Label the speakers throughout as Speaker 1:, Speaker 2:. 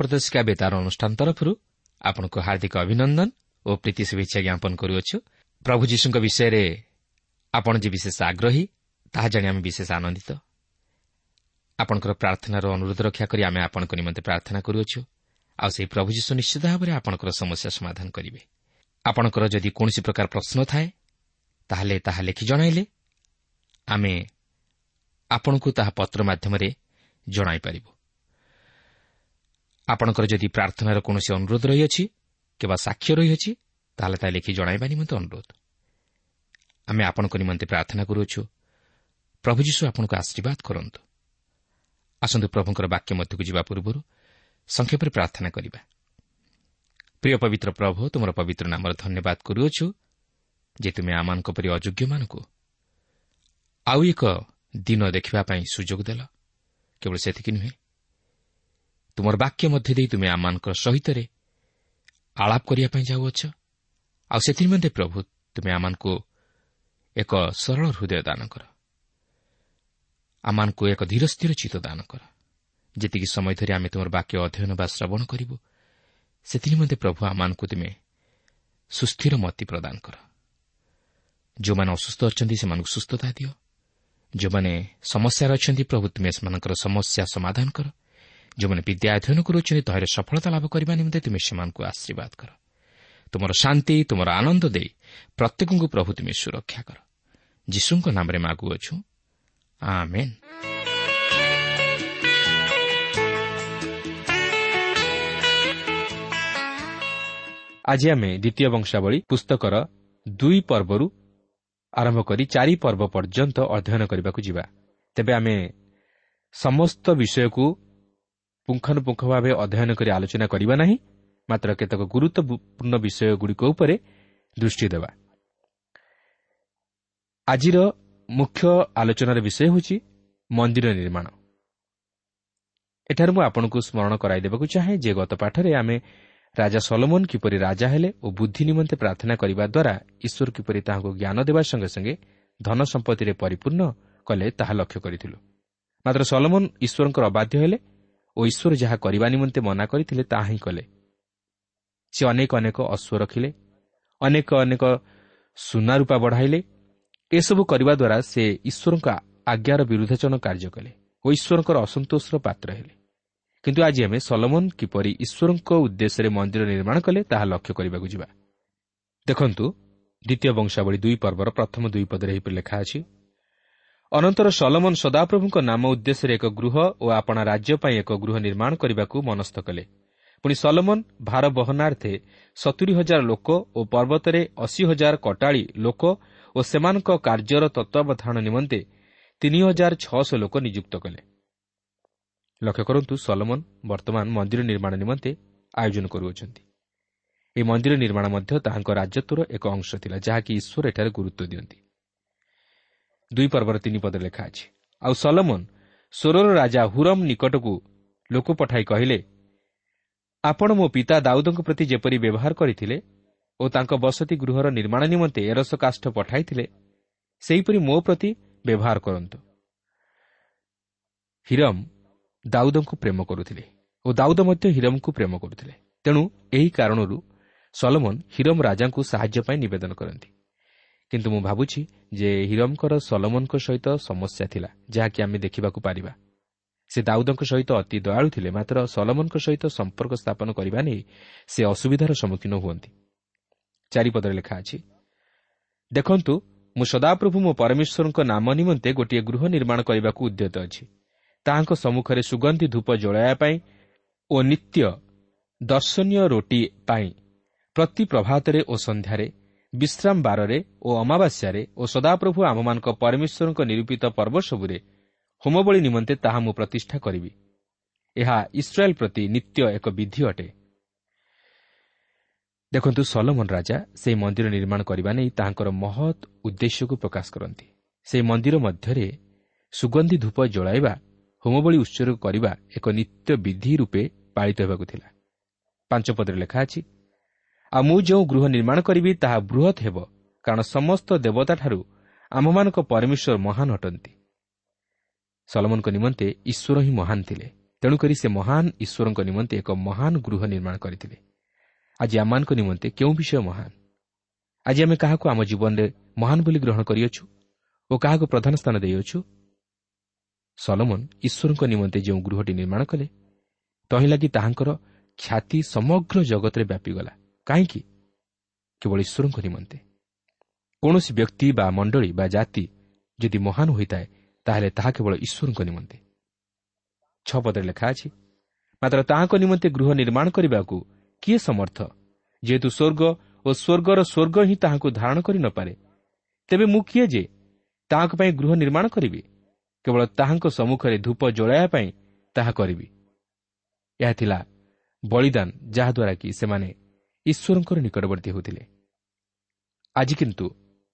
Speaker 1: ପ୍ରଦର୍ଶିକା ବେତାର ଅନୁଷ୍ଠାନ ତରଫରୁ ଆପଣଙ୍କୁ ହାର୍ଦ୍ଦିକ ଅଭିନନ୍ଦନ ଓ ପ୍ରୀତି ଶୁଭେଚ୍ଛା ଜ୍ଞାପନ କରୁଅଛୁ। ପ୍ରଭୁ ଯୀଶୁଙ୍କ ବିଷୟରେ ଆପଣ ଯେ ବିଶେଷ ଆଗ୍ରହୀ ତାହା ଜାଣି ଆମେ ବିଶେଷ ଆନନ୍ଦିତ। ଆପଣଙ୍କର ପ୍ରାର୍ଥନାର ଅନୁରୋଧ ରକ୍ଷା କରି ଆମେ ଆପଣଙ୍କ ନିମନ୍ତେ ପ୍ରାର୍ଥନା କରୁଅଛୁ। ଆଉ ସେହି ପ୍ରଭୁ ଯୀଶୁ ନିଶ୍ଚିତ ଭାବରେ ଆପଣଙ୍କର ସମସ୍ୟା ସମାଧାନ କରିବେ। ଆପଣଙ୍କର ଯଦି କୌଣସି ପ୍ରକାର ପ୍ରଶ୍ନ ଥାଏ ତାହେଲେ ତାହା ଲେଖି ଜଣାଇଲେ। ଆମେ ଆପଣଙ୍କୁ ତାହା ପତ୍ର ମାଧ୍ୟମରେ ଜଣାଇପାରିବୁ ଆପଣଙ୍କର ଯଦି ପ୍ରାର୍ଥନାର କୌଣସି ଅନୁରୋଧ ରହିଅଛି କିମ୍ବା ସାକ୍ଷ୍ୟ ରହିଅଛି ତାହେଲେ ତାହା ଲେଖି ଜଣାଇବା ନିମନ୍ତେ ଅନୁରୋଧ। ଆମେ ଆପଣଙ୍କ ନିମନ୍ତେ ପ୍ରାର୍ଥନା କରୁଅଛୁ। ପ୍ରଭୁ ଯୀଶୁ ଆପଣଙ୍କୁ ଆଶୀର୍ବାଦ କରନ୍ତୁ। ଆସନ୍ତୁ ପ୍ରଭୁଙ୍କର ବାକ୍ୟ ମଧ୍ୟକୁ ଯିବା ପୂର୍ବରୁ ସଂକ୍ଷେପରେ ପ୍ରାର୍ଥନା କରିବା। ପ୍ରିୟ ପବିତ୍ର ପ୍ରଭୁ ତୁମର ପବିତ୍ର ନାମର ଧନ୍ୟବାଦ କରୁଅଛୁ ଯେ ତୁମେ ଆମମାନଙ୍କ ପରି ଅଯୋଗ୍ୟମାନଙ୍କୁ ଆଉ ଏକ ଦିନ ଦେଖିବା ପାଇଁ ସୁଯୋଗ ଦେଲ। କେବଳ ସେତିକି ନୁହେଁ ତୁମର ବାକ୍ୟ ମଧ୍ୟ ଦେଇ ତୁମେ ଆମମାନଙ୍କ ସହିତରେ ଆଳାପ କରିବା ପାଇଁ ଯାଉଅଛ। ଆଉ ସେଥିନିମନ୍ତେ ପ୍ରଭୁ ତୁମେ ଆମମାନଙ୍କୁ ଏକ ସରଳ ହୃଦୟ ଦାନ କର। ଆମମାନଙ୍କୁ ଏକ ଧୀର ସ୍ଥିର ଚିତ୍ତ ଦାନ କର। ଯେତିକି ସମୟ ଧରି ଆମେ ତୁମର ବାକ୍ୟ ଅଧ୍ୟୟନ ବା ଶ୍ରବଣ କରିବୁ ସେଥିନିମନ୍ତେ ପ୍ରଭୁ ଆମମାନଙ୍କୁ ତୁମେ ସୁସ୍ଥିର ମତି ପ୍ରଦାନ କର। ଯେଉଁମାନେ ଅସୁସ୍ଥ ଅଛନ୍ତି ସେମାନଙ୍କୁ ସୁସ୍ଥତା ଦିଅ। ଯେଉଁମାନେ ସମସ୍ୟାରେ ଅଛନ୍ତି ପ୍ରଭୁ ତୁମେ ସେମାନଙ୍କର ସମସ୍ୟା ସମାଧାନ କର। ଯେଉଁମାନେ ବିଦ୍ୟା ଅଧ୍ୟୟନ କରୁଅଛନ୍ତି ତହିଁରେ ସଫଳତା ଲାଭ କରିବା ନିମନ୍ତେ ତୁମେ ସେମାନଙ୍କୁ ଆଶୀର୍ବାଦ କର। ତୁମର ଶାନ୍ତି ତୁମର ଆନନ୍ଦ ଦେଇ ପ୍ରତ୍ୟେକଙ୍କୁ ପ୍ରଭୁ ତୁମେ ସୁରକ୍ଷା କର।
Speaker 2: ଯୀଶୁଙ୍କ ନାମରେ ମାଗୁଅଛୁ ଆମେନ୍।
Speaker 1: ଆଜି ଆମେ ଦ୍ୱିତୀୟ ବଂଶାବଳୀ ପୁସ୍ତକର ଦୁଇ ପର୍ବରୁ ଆରମ୍ଭ କରି ଚାରି ପର୍ବ ପର୍ଯ୍ୟନ୍ତ ଅଧ୍ୟୟନ କରିବାକୁ ଯିବା। ତେବେ ଆମେ ସମସ୍ତ ବିଷୟକୁ ପୁଙ୍ଖାନୁପୁଙ୍ଖ ଭାବେ ଅଧ୍ୟୟନ କରି ଆଲୋଚନା କରିବା ନାହିଁ ମାତ୍ର କେତେକ ଗୁରୁତ୍ୱପୂର୍ଣ୍ଣ ବିଷୟଗୁଡ଼ିକ ଉପରେ ଦୃଷ୍ଟି ଦେବା। ଆଜିର ମୁଖ୍ୟ ଆଲୋଚନାର ବିଷୟ ହେଉଛି ମନ୍ଦିର ନିର୍ମାଣ। ଏଠାରେ ମୁଁ ଆପଣଙ୍କୁ ସ୍ମରଣ କରାଇଦେବାକୁ ଚାହେଁ ଯେ ଗତ ପାଠରେ ଆମେ ରାଜା ସଲୋମନ କିପରି ରାଜା ହେଲେ ଓ ବୁଦ୍ଧି ନିମନ୍ତେ ପ୍ରାର୍ଥନା କରିବା ଦ୍ୱାରା ଈଶ୍ୱର କିପରି ତାହାଙ୍କୁ ଜ୍ଞାନ ଦେବା ସଙ୍ଗେ ସଙ୍ଗେ ଧନ ସମ୍ପତ୍ତିରେ ପରିପୂର୍ଣ୍ଣ କଲେ ତାହା ଲକ୍ଷ୍ୟ କରିଥିଲୁ। ମାତ୍ର ସଲୋମନ ଈଶ୍ୱରଙ୍କର ଅବାଧ୍ୟ ହେଲେ ଓ ଈଶ୍ୱର ଯାହା କରିବା ନିମନ୍ତେ ମନା କରିଥିଲେ ତାହା ହିଁ କଲେ। ସେ ଅନେକ ଅନେକ ଅଶ୍ୱ ରଖିଲେ ଅନେକ ଅନେକ ସୁନା ରୂପା ବଢ଼ାଇଲେ। ଏସବୁ କରିବା ଦ୍ୱାରା ସେ ଈଶ୍ୱରଙ୍କ ଆଜ୍ଞାର ବିରୁଦ୍ଧାଚରଣ କାର୍ଯ୍ୟ କଲେ ଓ ଈଶ୍ୱରଙ୍କର ଅସନ୍ତୋଷର ପାତ୍ର ହେଲେ। କିନ୍ତୁ ଆଜି ଆମେ ସଲମନ କିପରି ଈଶ୍ୱରଙ୍କ ଉଦ୍ଦେଶ୍ୟରେ ମନ୍ଦିର ନିର୍ମାଣ କଲେ ତାହା ଲକ୍ଷ୍ୟ କରିବାକୁ ଯିବା। ଦେଖନ୍ତୁ ଦ୍ୱିତୀୟ ବଂଶାବଳୀ ଦୁଇ ପର୍ବର ପ୍ରଥମ ଦୁଇ ପଦରେ ଏହିପରି ଲେଖା ଅଛି। ଅନନ୍ତର ସଲମନ ସଦାପ୍ରଭୁଙ୍କ ନାମ ଉଦ୍ଦେଶ୍ୟରେ ଏକ ଗୃହ ଓ ଆପଣା ରାଜ୍ୟ ପାଇଁ ଏକ ଗୃହ ନିର୍ମାଣ କରିବାକୁ ମନସ୍ଥ କଲେ। ପୁଣି ସଲମନ ଭାର ବହନାର୍ଥେ ସତୁରି ହଜାର ଲୋକ ଓ ପର୍ବତରେ ଅଶୀ ହଜାର କଟାଳି ଲୋକ ଓ ସେମାନଙ୍କ କାର୍ଯ୍ୟର ତତ୍ତ୍ୱାବଧାନ ନିମନ୍ତେ ତିନି ହଜାର ଛଅଶହ ଲୋକ ନିଯୁକ୍ତ କଲେ। ଲକ୍ଷ୍ୟ କରନ୍ତୁ ସଲମନ ବର୍ତ୍ତମାନ ମନ୍ଦିର ନିର୍ମାଣ ନିମନ୍ତେ ଆୟୋଜନ କରୁଅଛନ୍ତି। ଏହି ମନ୍ଦିର ନିର୍ମାଣ ମଧ୍ୟ ତାହାଙ୍କ ରାଜତ୍ୱର ଏକ ଅଂଶ ଥିଲା ଯାହାକି ଈଶ୍ୱର ଏଠାରେ ଗୁରୁତ୍ୱ ଦିଅନ୍ତି। ଦୁଇ ପର୍ବର ତିନି ପଦରେ ଲେଖା ଅଛି। ଆଉ ସଲମନ ସ୍ୱରର ରାଜା ହୁରମ୍ ନିକଟକୁ ଲୋକ ପଠାଇ କହିଲେ ଆପଣ ମୋ ପିତା ଦାଉଦଙ୍କ ପ୍ରତି ଯେପରି ବ୍ୟବହାର କରିଥିଲେ ଓ ତାଙ୍କ ବସତି ଗୃହର ନିର୍ମାଣ ନିମନ୍ତେ ଏରସ କାଷ୍ଠ ପଠାଇଥିଲେ ସେହିପରି ମୋ ପ୍ରତି ବ୍ୟବହାର କରନ୍ତୁ। ହିରମ୍ ଦାଉଦଙ୍କୁ ପ୍ରେମ କରୁଥିଲେ ଓ ଦାଉଦ ମଧ୍ୟ ହିରମଙ୍କୁ ପ୍ରେମ କରୁଥିଲେ। ତେଣୁ ଏହି କାରଣରୁ ସଲମନ ହିରମ ରାଜାଙ୍କୁ ସାହାଯ୍ୟ ପାଇଁ ନିବେଦନ କରନ୍ତି। କିନ୍ତୁ ମୁଁ ଭାବୁଛି ଯେ ହିରମଙ୍କର ସଲମନଙ୍କ ସହିତ ସମସ୍ୟା ଥିଲା ଯାହାକି ଆମେ ଦେଖିବାକୁ ପାରିବା। ସେ ଦାଉଦଙ୍କ ସହିତ ଅତି ଦୟାଳୁ ଥିଲେ ମାତ୍ର ସଲମନଙ୍କ ସହିତ ସମ୍ପର୍କ ସ୍ଥାପନ କରିବା ନେଇ ସେ ଅସୁବିଧାର ସମ୍ମୁଖୀନ ହୁଅନ୍ତି। ଚାରିପଦରେ ଲେଖା ଅଛି ଦେଖନ୍ତୁ ମୁଁ ସଦାପ୍ରଭୁ ମୋ ପରମେଶ୍ୱରଙ୍କ ନାମ ନିମନ୍ତେ ଗୋଟିଏ ଗୃହ ନିର୍ମାଣ କରିବାକୁ ଉଦ୍ୟତ ଅଛି। ତାହାଙ୍କ ସମ୍ମୁଖରେ ସୁଗନ୍ଧି ଧୂପ ଜଳାଇବା ପାଇଁ ଓ ନିତ୍ୟ ଦର୍ଶନୀୟ ରୋଟି ପାଇଁ ପ୍ରତି ପ୍ରଭାତରେ ଓ ସନ୍ଧ୍ୟାରେ ବିଶ୍ରାମ ବାରରେ ଓ ଅମାବାସ୍ୟାରେ ଓ ସଦାପ୍ରଭୁ ଆମମାନଙ୍କ ପରମେଶ୍ୱରଙ୍କ ନିରୂପିତ ପର୍ବ ସବୁରେ ହୋମବଳି ନିମନ୍ତେ ତାହା ମୁଁ ପ୍ରତିଷ୍ଠା କରିବି। ଏହା ଇସ୍ରାଏଲ୍ ପ୍ରତି ନିତ୍ୟ ଏକ ବିଧି ଅଟେ। ଦେଖନ୍ତୁ ସଲମନ ରାଜା ସେହି ମନ୍ଦିର ନିର୍ମାଣ କରିବା ନେଇ ତାହାଙ୍କର ମହତ୍ ଉଦ୍ଦେଶ୍ୟକୁ ପ୍ରକାଶ କରନ୍ତି। ସେହି ମନ୍ଦିର ମଧ୍ୟରେ ସୁଗନ୍ଧି ଧୂପ ଜଳାଇବା ହୋମବଳି ଉତ୍ସର୍ଗ କରିବା ଏକ ନିତ୍ୟ ବିଧି ରୂପେ ପାଳିତ ହେବାକୁ ଥିଲା। ପାଞ୍ଚ ପଦରେ ଲେଖା ଅଛି ଆଉ ମୁଁ ଯେଉଁ ଗୃହ ନିର୍ମାଣ କରିବି ତାହା ବୃହତ୍ ହେବ କାରଣ ସମସ୍ତ ଦେବତାଠାରୁ ଆମ୍ଭମାନଙ୍କ ପରମେଶ୍ୱର ମହାନ ଅଟନ୍ତି। ସଲମନଙ୍କ ନିମନ୍ତେ ଈଶ୍ୱର ହିଁ ମହାନ ଥିଲେ। ତେଣୁକରି ସେ ମହାନ ଈଶ୍ୱରଙ୍କ ନିମନ୍ତେ ଏକ ମହାନ ଗୃହ ନିର୍ମାଣ କରିଥିଲେ। ଆଜି ଆମମାନଙ୍କ ନିମନ୍ତେ କେଉଁ ବିଷୟ ମହାନ? ଆଜି ଆମେ କାହାକୁ ଆମ ଜୀବନରେ ମହାନ ବୋଲି ଗ୍ରହଣ କରିଅଛୁ ଓ କାହାକୁ ପ୍ରଧାନ ସ୍ଥାନ ଦେଇଅଛୁ? ସଲମନ ଈଶ୍ୱରଙ୍କ ନିମନ୍ତେ ଯେଉଁ ଗୃହଟି ନିର୍ମାଣ କଲେ ତହିଁ ଲାଗି ତାହାଙ୍କର ଖ୍ୟାତି ସମଗ୍ର ଜଗତରେ ବ୍ୟାପିଗଲା। କାହିଁକି? କେବଳ ଈଶ୍ୱରଙ୍କ ନିମନ୍ତେ। କୌଣସି ବ୍ୟକ୍ତି ବା ମଣ୍ଡଳୀ ବା ଜାତି ଯଦି ମହାନ ହୋଇଥାଏ ତାହେଲେ ତାହା କେବଳ ଈଶ୍ୱରଙ୍କ ନିମନ୍ତେ। ଛଅ ପଦରେ ଲେଖା ଅଛି ମାତ୍ର ତାହାଙ୍କ ନିମନ୍ତେ ଗୃହ ନିର୍ମାଣ କରିବାକୁ କିଏ ସମର୍ଥ? ଯେହେତୁ ସ୍ୱର୍ଗ ଓ ସ୍ୱର୍ଗର ସ୍ୱର୍ଗ ହିଁ ତାହାଙ୍କୁ ଧାରଣ କରିନପାରେ ତେବେ ମୁଁ କିଏ ଯେ ତାହାଙ୍କ ପାଇଁ ଗୃହ ନିର୍ମାଣ କରିବି? କେବଳ ତାହାଙ୍କ ସମ୍ମୁଖରେ ଧୂପ ଜଳାଇବା ପାଇଁ ତାହା କରିବି। ଏହା ଥିଲା ବଳିଦାନ ଯାହାଦ୍ୱାରା କି ସେମାନେ ଈଶ୍ୱରଙ୍କର ନିକଟବର୍ତ୍ତୀ ହେଉଥିଲେ ଆଜି କିନ୍ତୁ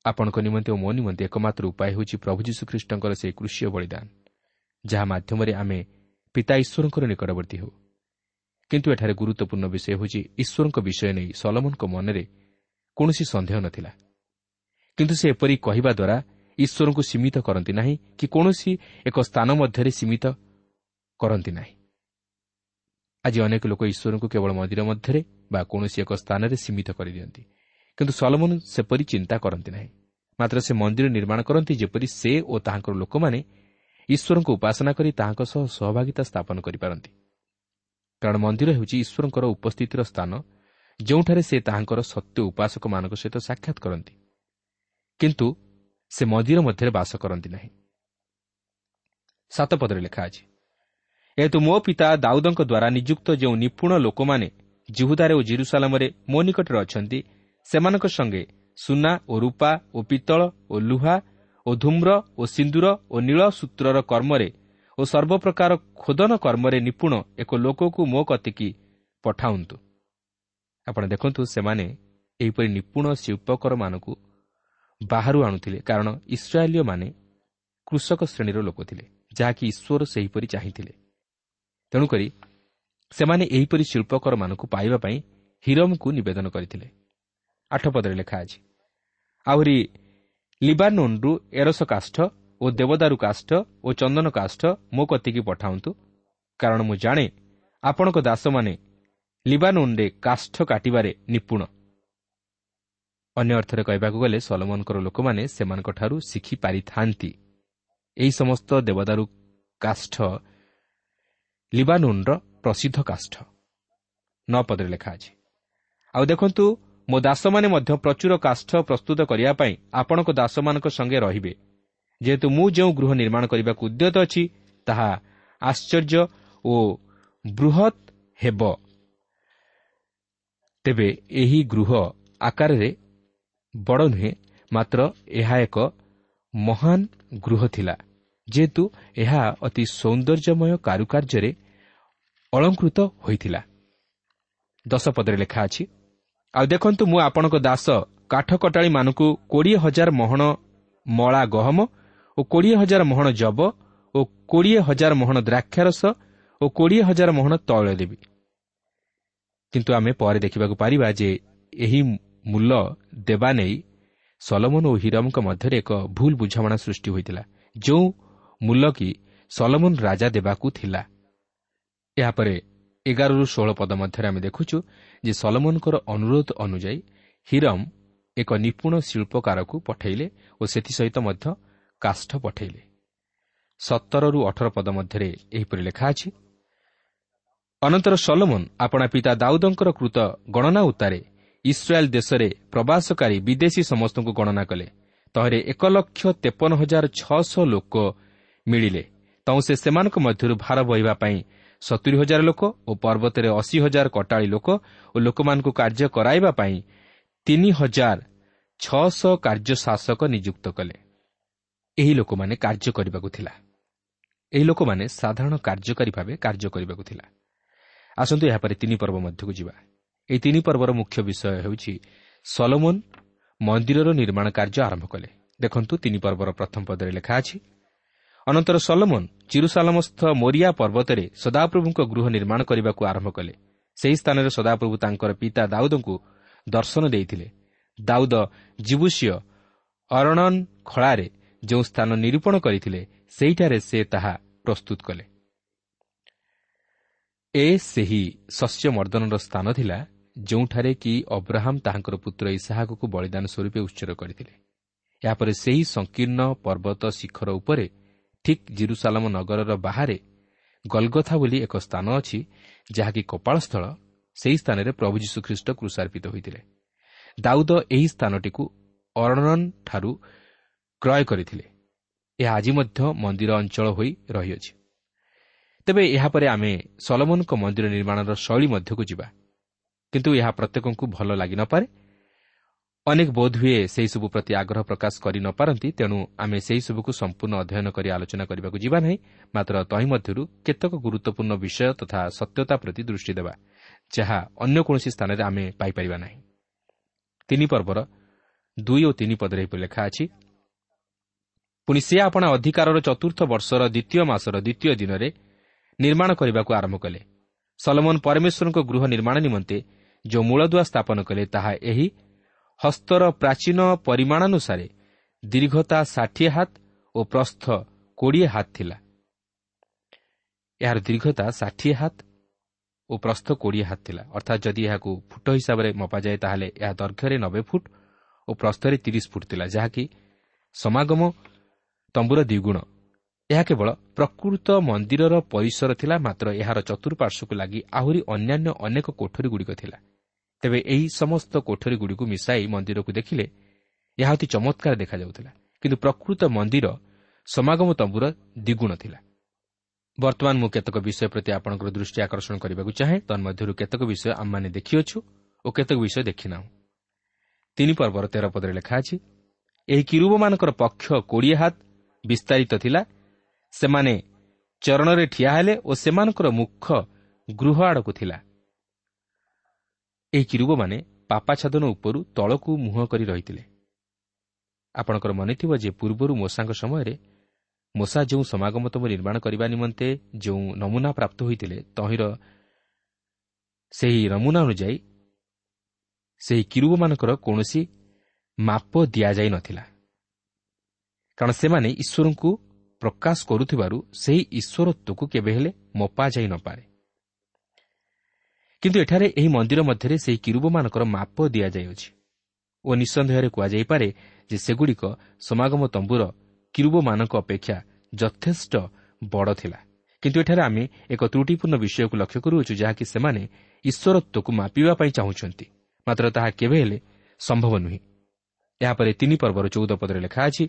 Speaker 1: ଆପଣଙ୍କ ନିମନ୍ତେ ଓ ମୋ ନିମନ୍ତେ ଏକମାତ୍ର ଉପାୟ ହେଉଛି ପ୍ରଭୁ ଯୀଶୁଖ୍ରୀଷ୍ଟଙ୍କର ସେହି କୃଷିୟ ବଳିଦାନ ଯାହା ମାଧ୍ୟମରେ ଆମେ ପିତା ଈଶ୍ୱରଙ୍କର ନିକଟବର୍ତ୍ତୀ ହେଉ। କିନ୍ତୁ ଏଠାରେ ଗୁରୁତ୍ୱପୂର୍ଣ୍ଣ ବିଷୟ ହେଉଛି ଈଶ୍ୱରଙ୍କ ବିଷୟ ନେଇ ସଲମନଙ୍କ ମନରେ କୌଣସି ସନ୍ଦେହ ନଥିଲା। କିନ୍ତୁ ସେ ଏପରି କହିବା ଦ୍ୱାରା ଈଶ୍ୱରଙ୍କୁ ସୀମିତ କରନ୍ତି ନାହିଁ କି କୌଣସି ଏକ ସ୍ଥାନ ମଧ୍ୟରେ ସୀମିତ କରନ୍ତି ନାହିଁ। ଆଜି ଅନେକ ଲୋକ ଈଶ୍ୱରଙ୍କୁ କେବଳ ମନ୍ଦିର ମଧ୍ୟରେ ବା କୌଣସି ଏକ ସ୍ଥାନରେ ସୀମିତ କରିଦିଅନ୍ତି। କିନ୍ତୁ ସଲମନ ସେପରି ଚିନ୍ତା କରନ୍ତି ନାହିଁ। ମାତ୍ର ସେ ମନ୍ଦିର ନିର୍ମାଣ କରନ୍ତି ଯେପରି ସେ ଓ ତାହାଙ୍କର ଲୋକମାନେ ଈଶ୍ୱରଙ୍କୁ ଉପାସନା କରି ତାହାଙ୍କ ସହ ସହଭାଗିତା ସ୍ଥାପନ କରିପାରନ୍ତି। କାରଣ ମନ୍ଦିର ହେଉଛି ଈଶ୍ୱରଙ୍କର ଉପସ୍ଥିତିର ସ୍ଥାନ ଯେଉଁଠାରେ ସେ ତାହାଙ୍କର ସତ୍ୟ ଉପାସକମାନଙ୍କ ସହିତ ସାକ୍ଷାତ କରନ୍ତି। କିନ୍ତୁ ସେ ମନ୍ଦିର ମଧ୍ୟରେ ବାସ କରନ୍ତି ନାହିଁ। ସାତ ପଦରେ ଲେଖା ଅଛି ଏହେତୁ ମୋ ପିତା ଦାଉଦଙ୍କ ଦ୍ୱାରା ନିଯୁକ୍ତ ଯେଉଁ ନିପୁଣ ଲୋକମାନେ ଜିହୁଦାରେ ଓ ଜିରୁସାଲାମରେ ମୋ ନିକଟରେ ଅଛନ୍ତି ସେମାନଙ୍କ ସଙ୍ଗେ ସୁନା ଓ ରୂପା ଓ ପିତ୍ତଳ ଓ ଲୁହା ଓ ଧୂମ୍ର ଓ ସିନ୍ଦୁର ଓ ନୀଳ ସୂତ୍ରର କର୍ମରେ ଓ ସର୍ବପ୍ରକାର ଖୋଦନ କର୍ମରେ ନିପୁଣ ଏକ ଲୋକକୁ ମୋ କତିକି ପଠାଉନ୍ତୁ ଆପଣ ଦେଖନ୍ତୁ ସେମାନେ ଏହିପରି ନିପୁଣ ଶିଳ୍ପକରମାନଙ୍କୁ ବାହାରୁ ଆଣୁଥିଲେ କାରଣ ଇସ୍ରାଏଲୀୟମାନେ କୃଷକ ଶ୍ରେଣୀର ଲୋକ ଥିଲେ ଯାହାକି ଈଶ୍ୱର ସେହିପରି ଚାହିଁଥିଲେ। ତେଣୁକରି ସେମାନେ ଏହିପରି ଶିଳ୍ପକରମାନଙ୍କୁ ପାଇବା ପାଇଁ ହିରମକୁ ନିବେଦନ କରିଥିଲେ। ଆଠ ପଦରେ ଲେଖା ଅଛି ଆହୁରି ଲିବାନୋନ୍ରୁ ଏରସ କାଷ୍ଠ ଓ ଦେବଦାରୁ କାଷ୍ଠ ଓ ଚନ୍ଦନ କାଷ୍ଠ ମୋ କତିକି ପଠାନ୍ତୁ। କାରଣ ମୁଁ ଜାଣେ ଆପଣଙ୍କ ଦାସମାନେ ଲିବାନୋନ୍ରେ କାଷ୍ଠ କାଟିବାରେ ନିପୁଣ। ଅନ୍ୟ ଅର୍ଥରେ କହିବାକୁ ଗଲେ ସଲମନଙ୍କର ଲୋକମାନେ ସେମାନଙ୍କଠାରୁ ଶିଖିପାରିଥାନ୍ତି ଏହି ସମସ୍ତ ଦେବଦାରୁ କାଷ୍ଠ ଲିବାନୁନ୍ର ପ୍ରସିଦ୍ଧ କାଷ୍ଠ। ନଅ ପଦରେ ଲେଖା ଅଛି। ଆଉ ଦେଖନ୍ତୁ ମୋ ଦାସମାନେ ମଧ୍ୟ ପ୍ରଚୁର କାଷ୍ଠ ପ୍ରସ୍ତୁତ କରିବା ପାଇଁ ଆପଣଙ୍କ ଦାସମାନଙ୍କ ସଙ୍ଗେ ରହିବେ। ଯେହେତୁ ମୁଁ ଯେଉଁ ଗୃହ ନିର୍ମାଣ କରିବାକୁ ଉଦ୍ୟତ ଅଛି ତାହା ଆଶ୍ଚର୍ଯ୍ୟ ଓ ବୃହତ୍ ହେବ। ତେବେ ଏହି ଗୃହ ଆକାରରେ ବଡ଼ ନୁହେଁ ମାତ୍ର ଏହା ଏକ ମହାନ ଗୃହ ଥିଲା। ଯେହେତୁ ଏହା ଅତି ସୌନ୍ଦର୍ଯ୍ୟମୟ କାରୁକାର୍ଯ୍ୟରେ ଅଳଙ୍କୃତ ହୋଇଥିଲା। ଦଶ ପଦରେ ଲେଖା ଅଛି ଆଉ ଦେଖନ୍ତୁ ମୁଁ ଆପଣଙ୍କ ଦାସ କାଠ କଟାଳିମାନଙ୍କୁ କୋଡ଼ିଏ ହଜାର ମହଣ ମଳା ଗହମ ଓ କୋଡ଼ିଏ ହଜାର ମହଣ ଜବ ଓ କୋଡ଼ିଏ ହଜାର ମହଣ ଦ୍ରାକ୍ଷାରସ ଓ କୋଡ଼ିଏ ହଜାର ମହଣ ତୈଳ ଦେବି। କିନ୍ତୁ ଆମେ ପରେ ଦେଖିବାକୁ ପାରିବା ଯେ ଏହି ମୂଲ ଦେବା ନେଇ ସଲମନ ଓ ହିରମଙ୍କ ମଧ୍ୟରେ ଏକ ଭୁଲ ବୁଝାମଣା ସୃଷ୍ଟି ହୋଇଥିଲା। ଯେଉଁ ମୂଲ କି ସଲମନ ରାଜା ଦେବାକୁ ଥିଲା। ଏହାପରେ ଏଗାରରୁ ଷୋହଳ ପଦ ମଧ୍ୟରେ ଆମେ ଦେଖୁଛୁ ଯେ ସଲମନଙ୍କର ଅନୁରୋଧ ଅନୁଯାୟୀ ହିରମ ଏକ ନିପୁଣ ଶିଳ୍ପକାରକୁ ପଠାଇଲେ ଓ ସେଥିସହିତ ମଧ୍ୟ କାଷ୍ଠ ପଠାଇଲେ। ସତରରୁ ଅଠର ପଦ ମଧ୍ୟରେ ଏହିପରି ଲେଖା ଅଛି ଅନନ୍ତର ସଲମନ ଆପଣା ପିତା ଦାଉଦଙ୍କର କୃତ ଗଣନା ଉତ୍ତାରେ ଇସ୍ରାଏଲ୍ ଦେଶରେ ପ୍ରବାସକାରୀ ବିଦେଶୀ ସମସ୍ତଙ୍କୁ ଗଣନା କଲେ। ତହିଁରେ ଏକ ଲକ୍ଷ ତେପନ ହଜାର ଛଅଶହ ଲୋକ ମିଳିଲେ। ତୁ ସେ ସେମାନଙ୍କ ମଧ୍ୟରୁ ଭାର ବହିବା ପାଇଁ ସତୁରି ହଜାର ଲୋକ ଓ ପର୍ବତରେ ଅଶୀ ହଜାର କଟାଳି ଲୋକ ଓ ଲୋକମାନଙ୍କୁ କାର୍ଯ୍ୟ କରାଇବା ପାଇଁ ତିନି ହଜାର ଛଅଶହ କାର୍ଯ୍ୟଶାସକ ନିଯୁକ୍ତ କଲେ। ଏହି ଲୋକମାନେ କାର୍ଯ୍ୟ କରିବାକୁ ଥିଲା। ଏହି ଲୋକମାନେ ସାଧାରଣ କାର୍ଯ୍ୟକାରୀ ଭାବେ କାର୍ଯ୍ୟ କରିବାକୁ ଥିଲା। ଆସନ୍ତୁ ଏହାପରେ ତିନି ପର୍ବ ମଧ୍ୟକୁ ଯିବା। ଏହି ତିନି ପର୍ବର ମୁଖ୍ୟ ବିଷୟ ହେଉଛି ସଲୋମନ ମନ୍ଦିରର ନିର୍ମାଣ କାର୍ଯ୍ୟ ଆରମ୍ଭ କଲେ। ଦେଖନ୍ତୁ ତିନି ପର୍ବର ପ୍ରଥମ ପଦରେ ଲେଖା ଅଛି ଅନନ୍ତର ସଲୋମନ ଚିରୁସାଲମସ୍ଥ ମୋରିଆ ପର୍ବତରେ ସଦାପ୍ରଭୁଙ୍କ ଗୃହ ନିର୍ମାଣ କରିବାକୁ ଆରମ୍ଭ କଲେ। ସେହି ସ୍ଥାନରେ ସଦାପ୍ରଭୁ ତାଙ୍କର ପିତା ଦାଉଦଙ୍କୁ ଦର୍ଶନ ଦେଇଥିଲେ। ଦାଉଦ ଜିବୁସିୟ ଅରଣନ୍ ଖଳାରେ ଯେଉଁ ସ୍ଥାନ ନିରୂପଣ କରିଥିଲେ ସେହିଠାରେ ସେ ତାହା ପ୍ରସ୍ତୁତ କଲେ। ଏ ସେହି ଶସ୍ୟ ମର୍ଦ୍ଦନର ସ୍ଥାନ ଥିଲା ଯେଉଁଠାରେ କି ଅବ୍ରାହମ ତାହାଙ୍କର ପୁତ୍ର ଇସାହାକୁ ବଳିଦାନ ସ୍ୱରୂପେ ଉତ୍ସର୍ଗ କରିଥିଲେ। ଏହାପରେ ସେହି ସଂକୀର୍ଣ୍ଣ ପର୍ବତ ଶିଖର ଉପରେ ଠିକ୍ ଜିରୁସାଲାମ ନଗରର ବାହାରେ ଗଲଗଥା ବୋଲି ଏକ ସ୍ଥାନ ଅଛି ଯାହାକି କପାଳସ୍ଥଳ ସେହି ସ୍ଥାନରେ ପ୍ରଭୁ ଯୀଶୁଖ୍ରୀଷ୍ଟ କୃଷାର୍ପିତ ହୋଇଥିଲେ। ଦାଉଦ ଏହି ସ୍ଥାନଟିକୁ ଅରଣନ୍ଠାରୁ କ୍ରୟ କରିଥିଲେ। ଏହା ଆଜି ମଧ୍ୟ ମନ୍ଦିର ଅଞ୍ଚଳ ହୋଇ ରହିଅଛି। ତେବେ ଏହାପରେ ଆମେ ସଲମନଙ୍କ ମନ୍ଦିର ନିର୍ମାଣର ଶୈଳୀ ମଧ୍ୟକୁ ଯିବା। କିନ୍ତୁ ଏହା ପ୍ରତ୍ୟେକଙ୍କୁ ଭଲ ଲାଗିନପାରେ ଅନେକ ବୋଧହୁଏ ସେହିସବୁ ପ୍ରତି ଆଗ୍ରହ ପ୍ରକାଶ କରିନପାରନ୍ତି ତେଣୁ ଆମେ ସେହିସବୁକୁ ସମ୍ପୂର୍ଣ୍ଣ ଅଧ୍ୟୟନ କରି ଆଲୋଚନା କରିବାକୁ ଯିବା ନାହିଁ ମାତ୍ର ତହିଁ ମଧ୍ୟରୁ କେତେକ ଗୁରୁତ୍ୱପୂର୍ଣ୍ଣ ବିଷୟ ତଥା ସତ୍ୟତା ପ୍ରତି ଦୃଷ୍ଟି ଦେବା ଯାହା ଅନ୍ୟ କୌଣସି ସ୍ଥାନରେ ଆମେ ପାଇପାରିବା ନାହିଁ। ତିନି ପର୍ବର ଦୁଇ ଓ ତିନି ପଦରେ ଏହିପରି ଲେଖା ଅଛି ପୁଣି ସେ ଆପଣା ଅଧିକାରର ଚତୁର୍ଥ ବର୍ଷର ଦ୍ୱିତୀୟ ମାସର ଦ୍ୱିତୀୟ ଦିନରେ ନିର୍ମାଣ କରିବାକୁ ଆରମ୍ଭ କଲେ। ସଲମନ ପରମେଶ୍ୱରଙ୍କ ଗୃହ ନିର୍ମାଣ ନିମନ୍ତେ ଯେଉଁ ମୂଳଦୁଆ ସ୍ଥାପନ କଲେ ତାହା ଏହି ହସ୍ତର ପ୍ରାଚୀନ ପରିମାଣାନୁସାରେ ଦୀର୍ଘତା ଷାଠିଏ ହାତ ଓ ପ୍ରସ୍ଥ କୋଡ଼ିଏ ହାତ ଥିଲା। ଏହାର ଦୀର୍ଘତା ଷାଠିଏ ହାତ ଓ ପ୍ରସ୍ଥ କୋଡ଼ିଏ ହାତ ଥିଲା। ଅର୍ଥାତ୍ ଯଦି ଏହାକୁ ଫୁଟ ହିସାବରେ ମପାଯାଏ ତାହେଲେ ଏହା ଦୈର୍ଘ୍ୟରେ ନବେ ଫୁଟ ଓ ପ୍ରସ୍ଥରେ ତିରିଶ ଫୁଟ ଥିଲା ଯାହାକି ସମାଗମ ତମ୍ବୁର ଦ୍ୱିଗୁଣ। ଏହା କେବଳ ପ୍ରକୃତ ମନ୍ଦିରର ପରିସର ଥିଲା ମାତ୍ର ଏହାର ଚତୁଃପାର୍ଶ୍ୱକୁ ଲାଗି ଆହୁରି ଅନ୍ୟାନ୍ୟ ଅନେକ କୋଠରୀଗୁଡ଼ିକ ଥିଲା। ତେବେ ଏହି ସମସ୍ତ କୋଠରୀଗୁଡ଼ିକୁ ମିଶାଇ ମନ୍ଦିରକୁ ଦେଖିଲେ ଏହା ଅତି ଚମତ୍କାର ଦେଖାଯାଉଥିଲା କିନ୍ତୁ ପ୍ରକୃତ ମନ୍ଦିର ସମାଗମ ତମ୍ବୁର ଦ୍ୱିଗୁଣ ଥିଲା। ବର୍ତ୍ତମାନ ମୁଁ କେତେକ ବିଷୟ ପ୍ରତି ଆପଣଙ୍କର ଦୃଷ୍ଟି ଆକର୍ଷଣ କରିବାକୁ ଚାହେଁ ତନ୍ମଧ୍ୟରୁ କେତେକ ବିଷୟ ଆମମାନେ ଦେଖିଅଛୁ ଓ କେତେକ ବିଷୟ ଦେଖିନାହୁଁ। ତିନି ପର୍ବର ତେର ପଦରେ ଲେଖା ଅଛି ଏହି କିରୁବମାନଙ୍କର ପକ୍ଷ କୋଡ଼ିଏ ହାତ ବିସ୍ତାରିତ ଥିଲା ସେମାନେ ଚରଣରେ ଠିଆ ହେଲେ ଓ ସେମାନଙ୍କର ମୁଖ ଗୃହ ଆଡ଼କୁ ଥିଲା। ଏହି କିରୁବମାନେ ପାପାଛାଦନ ଉପରୁ ତଳକୁ ମୁହଁ କରି ରହିଥିଲେ। ଆପଣଙ୍କର ମନେଥିବ ଯେ ପୂର୍ବରୁ ମୂଷାଙ୍କ ସମୟରେ ମୂଷା ଯେଉଁ ସମାଗମତମ ନିର୍ମାଣ କରିବା ନିମନ୍ତେ ଯେଉଁ ନମୁନା ପ୍ରାପ୍ତ ହୋଇଥିଲେ ତହିଁର ସେହି ନମୁନା ଅନୁଯାୟୀ ସେହି କିରୁବମାନଙ୍କର କୌଣସି ମାପ ଦିଆଯାଇ ନଥିଲା। କାରଣ ସେମାନେ ଈଶ୍ୱରଙ୍କୁ ପ୍ରକାଶ କରୁଥିବାରୁ ସେହି ଈଶ୍ୱରତ୍ୱକୁ କେବେ ହେଲେ ମପାଯାଇ ନପାରେ କିନ୍ତୁ ଏଠାରେ ଏହି ମନ୍ଦିର ମଧ୍ୟରେ ସେହି କିରୁବମାନଙ୍କର ମାପ ଦିଆଯାଇଅଛି ଓ ନିଃସନ୍ଦେହରେ କୁହାଯାଇପାରେ ଯେ ସେଗୁଡ଼ିକ ସମାଗମ ତମ୍ବୁର କିରୁବମାନଙ୍କ ଅପେକ୍ଷା ଯଥେଷ୍ଟ ବଡ଼ ଥିଲା। କିନ୍ତୁ ଏଠାରେ ଆମେ ଏକ ତ୍ରୁଟିପୂର୍ଣ୍ଣ ବିଷୟକୁ ଲକ୍ଷ୍ୟ କରୁଅଛୁ ଯାହାକି ସେମାନେ ଈଶ୍ୱରତ୍ୱକୁ ମାପିବା ପାଇଁ ଚାହୁଁଛନ୍ତି। ମାତ୍ର ତାହା କେବେ ହେଲେ ସମ୍ଭବ ନୁହେଁ। ଏହାପରେ ତିନି ପର୍ବର ଚଉଦ ପଦରେ ଲେଖା ଅଛି